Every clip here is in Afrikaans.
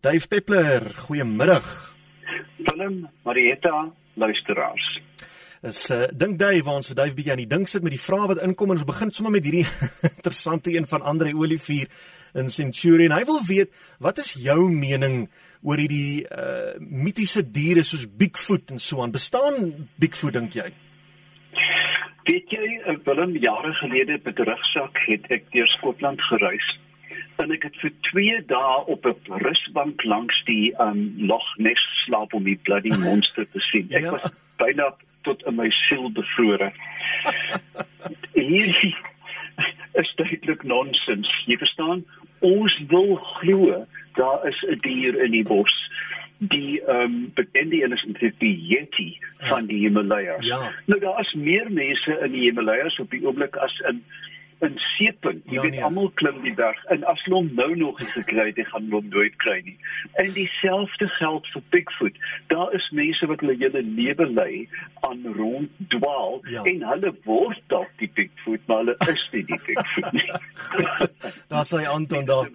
Dave Peppler, goeiemiddag. Willem, Marietta, luisteraars. Is uh, dink Dave ons vir Dave bietjie aan die dink sit met die vrae wat inkom en ons begin sommer met hierdie interessante een van Andre Olivier in Centurion. Hy wil weet, wat is jou mening oor hierdie uh mitiese diere soos Bigfoot en so aan? Bestaan Bigfoot dink jy? Weet jy, eh, Willem, jare gelede met 'n rugsak het ek deur Skotland gereis en ek het vir 2 dae op 'n rusbank langs die um Loch Ness slaap om die bloody monster te sien. Ek ja. was byna tot in my siel bevrore. Hierdie is duidelik nonsens. Jy verstaan, ons wil glo daar is 'n dier in die bos die ehm um, bekende een is eintlik die Yeti van die Himalajas. Ja. Nou daar is meer mense in die Himalajas op die oomblik as in in Seepunt. Jy ja, weet nee. almal klim die berg en as hulle hom nou nog nie gekry het, gaan hulle hom nooit kry nie. En dieselfde geld vir Bigfoot. Daar is mense wat hulle hele lewe lei aan ronddwaal ja. en hulle word dalk die Bigfoot, maar hulle is nie die Bigfoot nie. Daar sê Anton daar.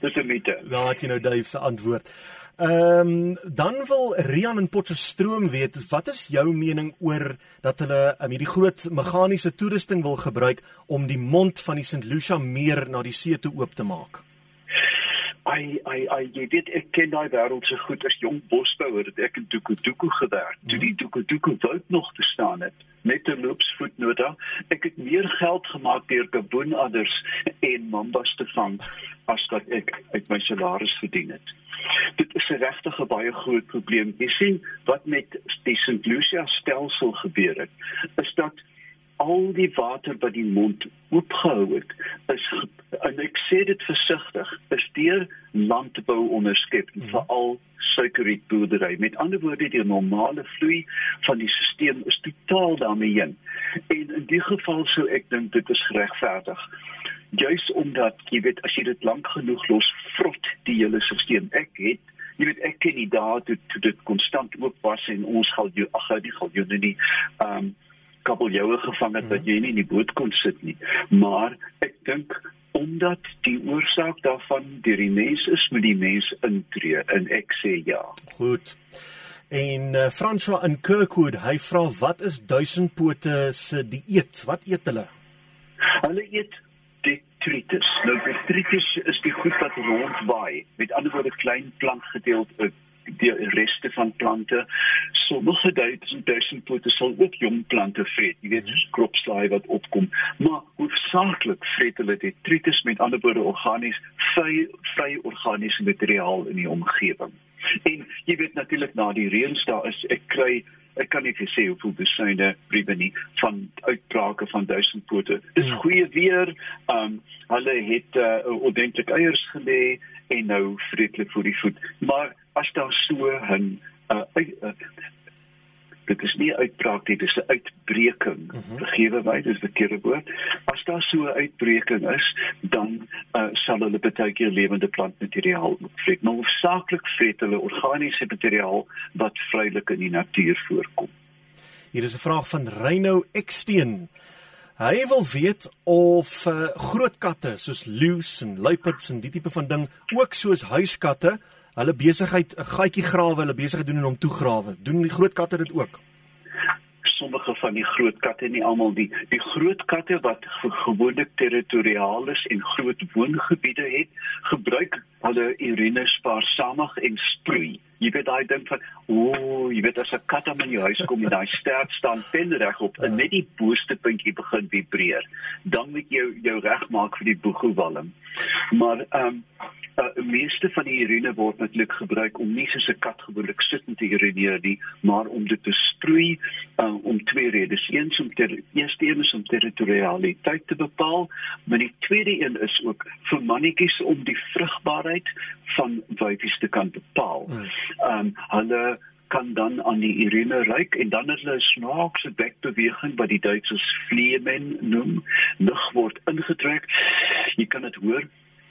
Dis 'n mite. Daar het jy nou Dave se antwoord. Ehm um, dan wil Rian in Potchefstroom weet wat is jou mening oor dat hulle um, hierdie groot meganiese toerusting wil gebruik om die mond van die St Lucia meer na die see toe oop te maak? Ai ai ai jy weet ek ken daai wêreld so goed as jong bosbouer het ek in Tukutuku gewerk. Toe die Tukutuku wild nog bestaan het met 'n loopsvoetnota. Ek het meer geld gemaak deur baboenadders en mambas te vang as wat ek uit my salaris verdien het dit is 'n regtig 'n baie groot probleem. Jy sien wat met die St. Lucia stelsel gebeur het, is dat al die water wat die mond oopgehou het, is en ek sê dit versigtig, is deur landbou onderskep, mm -hmm. veral suikerrietboerdery. Met ander woorde, die normale vloei van die stelsel is totaal daarmee heen. En in die geval sou ek dink dit is geregverdig juis omdat jy weet as jy dit lank genoeg los vrot die hele stelsel ek het jy weet ek ken die dae toe, toe dit konstant oop was en ons gaan jy ag die gaan jy nie ehm kabeljoue gevang het dat mhm. jy nie in die boot kon sit nie maar ek dink omdat die oorsaak daarvan deur die mens is met die mens intree en ek sê ja goed En uh, François in Kirkwood, hy vra wat is duisendpote se dieet? Wat eet hulle? Hulle eet detritus. Nou detritus is die goed wat rondwaai. Met ander woorde klein plantgedeelte die reste van plante. Sommige duisend duisend pote sal ook jong plante vreet. Jy weet, soos kropslaai wat opkom. Maar hoofsaaklik vreet hulle detritus met ander woorde organies vry vry organiese materiaal in die omgewing. En jy weet natuurlik na die reën daar is ek kry ek kan nie sê hoeveel besyne briewe nie van uitbrake van duisendpote. Dis ja. goeie weer. Um hulle het uh, ordentlik eiers gelê en nou vreetlik vir die voet. Maar as daar so 'n uh, uh, dit is nie uitbraak nie, dit is 'n uitbreking. Mm -hmm. Vergewe my, dis 'n verkeerde woord. As daar so 'n uitbreking is, dan uh, sal hulle baie keer lewende plantmateriaal vreet. Maar hoofsaaklik vreet hulle organiese materiaal wat vrylik in die natuur voorkom. Hier is 'n vraag van Reynou Eksteen. Hy wil weet of uh, groot katte soos leeu's en luiperds en die tipe van ding ook soos huiskatte hulle besigheid 'n gaatjie grawe, hulle besigheid doen en hom toegrawe. Doen die groot katte dit ook? Van die groot katte, nie almal die die groot katte wat gewoonlik territoriaal is en groot woongebiede het, gebruik hulle urine spaarsamig en sproei. Jy weet daai ding van ooh, jy weet as 'n kat in jou huis kom en daai stert staan pen reg op en net die boonste puntjie begin vibreer, dan moet jy jou regmaak vir die boegelwalm. Maar ehm um, uh, meeste van die urine word natuurlik gebruik om nie soos 'n kat gewoonlik sittend te urineer nie, maar om dit te sproei uh, om twee redes. Eens om ter eerste een is om territorialiteit te bepaal, maar die tweede een is ook vir mannetjies om die vrugbaarheid van wyfies te kan bepaal. Ehm um, hulle kan dan aan die urine ruik en dan het hulle 'n snaakse bekbeweging wat die Duitsers vleemen noem. Lug word ingetrek. Jy kan dit hoor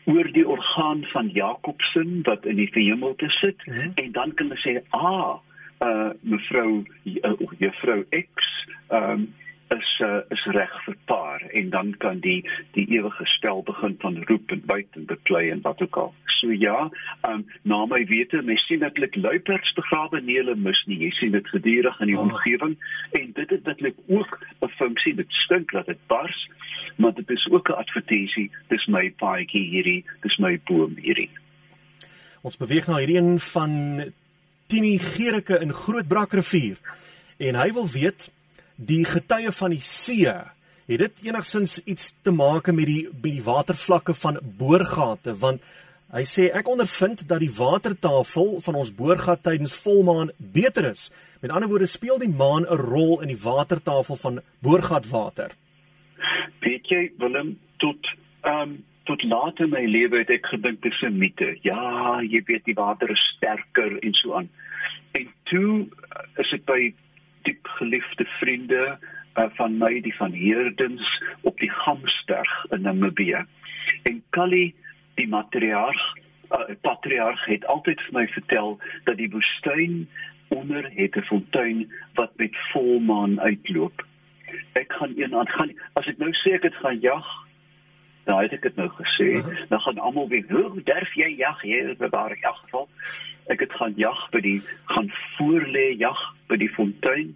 oor die orgaan van Jakobsen wat in die hemelte sit mm -hmm. en dan kan hulle sê ah uh, mevrou uh, juffrou X um, is uh, is reg vir paar en dan kan die die ewige spel begin van roep en byt en beklei en wat ook al. So ja, um, na my wete, mens sien netlik luiperds begrawe nie hulle mis nie. Jy sien dit gedurig in die oh. omgewing en dit het netlik ook 'n funksie. Dit stink dat dit bars, maar dit is ook 'n advertensie. Dis my paadjie hierdie, dis my boom hierdie. Ons beweeg na hierdie een van Tini Gerike in Grootbrakrivier en hy wil weet die getuie van die see het dit enigsins iets te maak met die met die watervlakke van boorgate want hy sê ek ondervind dat die watertafel van ons boorgat tydens volmaan beter is. Met ander woorde speel die maan 'n rol in die watertafel van boorgatwater weet jy Willem tot um tot laat in my lewe het ek gedink dis 'n mite. Ja jy weet die water is sterker en so aan. En toe is dit by diep geliefde vriende uh, van my die van Heerdens op die Gamsberg in Namibië. En Kali die matriarg uh, patriarg het altyd vir my vertel dat die woestyn onder het 'n fontein wat met volmaan uitloop. Ek gaan een aan gaan as ek nou sê ek het gaan jag Nou het ek dit nou gesê, -huh. dan gaan almal weer, "Hoe durf jy jag hier by waar jag geval?" Ek het gaan jag by die gaan voorlê jag by die fontein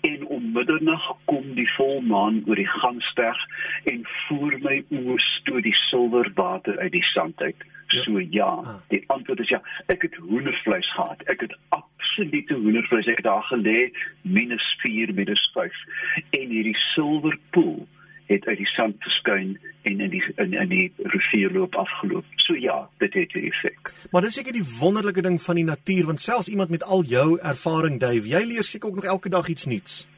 en om middernag kom die volmaan oor die gangsberg en voor my oë stoot die silwer water uit die sand uit. Ja. So ja, ah. die antwoord is ja. Ek het hoendervleis gehad. Ek het absolute hoendervleis. Ek het daar gelê -4 -5 en hierdie silwerpoel het uit die sand verskyn en in die in in die rivierloop afgeloop. So ja, dit het 'n effek. Maar dis seker die wonderlike ding van die natuur want selfs iemand met al jou ervaring, Dave, jy leer seker ook nog elke dag iets nuuts.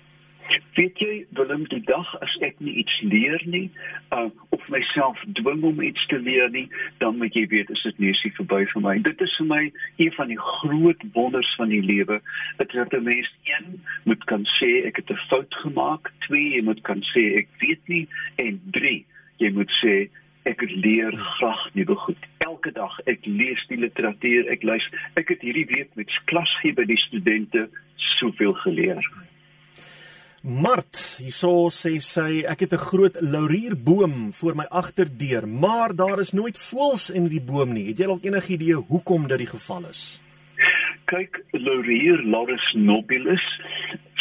Weet jy, Willem, die dag as ek nie iets leer nie, uh of myself dwing om iets te leer nie, dan moet jy weet is dit nie se verby vir my. Dit is vir my een van die groot wonders van die lewe. Dit is dat mens een moet kan sê ek het 'n fout gemaak, twee jy moet kan sê ek weet nie en drie jy moet sê ek leer graag nuwe goed. Elke dag ek lees die literatuur, ek luister. Ek het hierdie week met klas gee by die studente soveel geleer. Mart, hierso sê sy ek het 'n groot laurierboom voor my agterdeur, maar daar is nooit voëls in die boom nie. Het jy dalk enige idee hoekom dit die geval is? Kyk, laurier Laurus nobilis,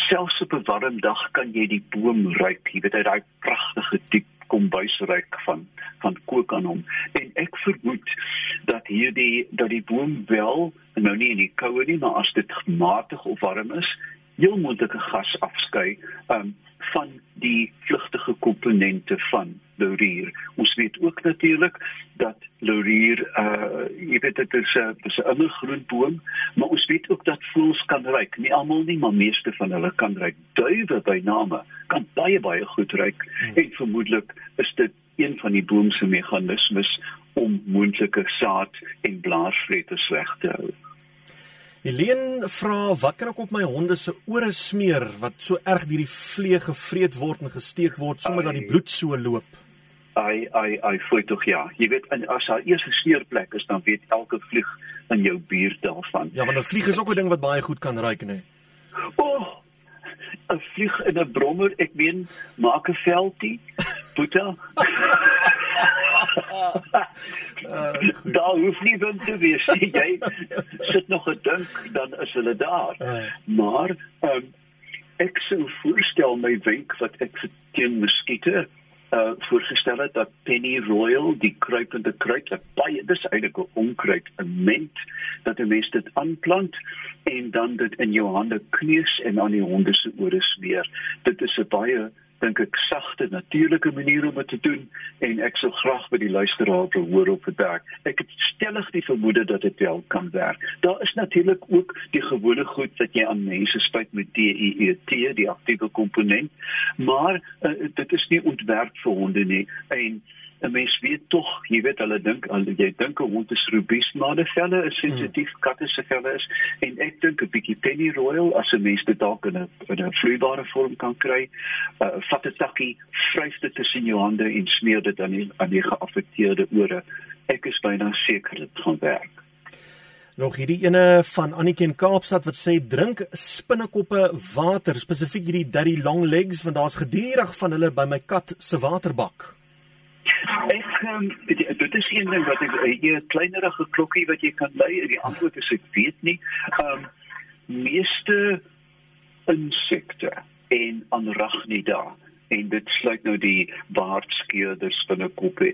selfs op 'n warm dag kan jy die boom ruik. Jy weet hy daai pragtige diep kombuisryk van van kook aan hom. En ek vermoed dat hierdie dat die boom wel nou nie in die koue nie, maar as dit matig of warm is, heel moontlike gas afskei um, van die vlugtige komponente van laurier. Ons weet ook natuurlik dat laurier uh jy weet dit is 'n dis 'n immergroen boom, maar ons weet ook dat voëls kan ruik. Nie almal nie, maar meeste van hulle kan ruik. Duwe by name kan baie baie goed ruik hmm. en vermoedelik is dit een van die boom se meganismes om moontlike saad en blaarvleters weg te hou. Helene vra wat kan ek op my honde se ore smeer wat so erg deur die vlee gevreet word en gesteek word sommer dat die bloed so loop. Ai ai ai foi tog ja. Jy weet en as daar eers 'n smeerplek is dan weet elke vlieg in jou buurt daarvan. Ja, want 'n vlieg is ook 'n ding wat baie goed kan ruik, nee. O, oh, 'n vlieg in 'n brommer, ek meen, maak 'n veldie. Boeta. uh, daar hoef nie wind te wees nie. Jy sit nog gedink dan is hulle daar. Uh. Maar um, ek sou voorstel my wenk wat ek vir teen muskiete uh voorgestel het dat Penny Royal die kruipende kruid wat baie dis eintlik 'n onkruid 'n ment dat 'n mens dit aanplant en dan dit in jou hande kneus en aan die honde se ore smeer. Dit is 'n baie dink ek sagte natuurlike manier om dit te doen en ek sou graag by die luisteraar wil hoor op dit. Ek het stellig die vermoede dat dit wel kan werk. Daar is natuurlik ook die gewone goed wat jy aan mense spuit met DEET, die aktiewe komponent, maar uh, dit is nie ontwerp vir honde nie en 'n mens weet tog, jy weet hulle dink al jy dink 'n hond is robuust, maar die velle is sensitief, hmm. katte se velle is en ek dink 'n bietjie penny royal as 'n mens dit dalk in 'n in 'n vloeibare vorm kan kry. Uh vat 'n takkie, vryf dit tussen jou hande en smeer dit aan die aan die geaffekteerde ore. Ek is byna seker dit gaan werk. Nog hierdie ene van Annetjie in Kaapstad wat sê drink spinnekoppe water, spesifiek hierdie daddy long legs want daar's gedurig van hulle by my kat se waterbak. Ek um, dit is een ding wat ek 'n kleinerige klokkie wat jy kan lei. Die antwoord is ek weet nie. Ehm um, meeste insekte en anragnida en dit sluit nou die baardskeerders binnekoppe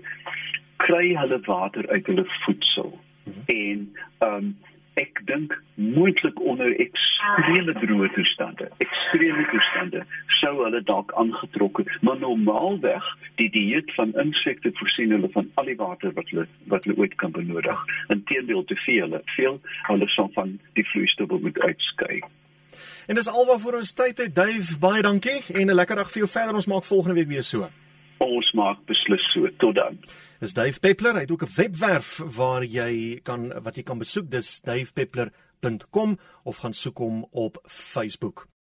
kry hulle water uit hulle voedsel hmm. en ehm um, ek dink moontlik onder ekstreme droë toestande ekstreme toestande sou hulle dalk aangetrok het maar normaalweg die dieet van insekte voorsien hulle van al die water wat hulle wat hulle ooit kan benodig. Inteendeel te veel veel hulle sal van die vloeistof moet uitskei. En dis alwaar vir ons tyd het Dave. Baie dankie en 'n lekker dag vir jou. Verder ons maak volgende week weer so. Ons maak beslis so tot dan. Dis Dave Peppler, hy het ook 'n webwerf waar jy kan wat jy kan besoek dis davepeppler.com of gaan soek hom op Facebook.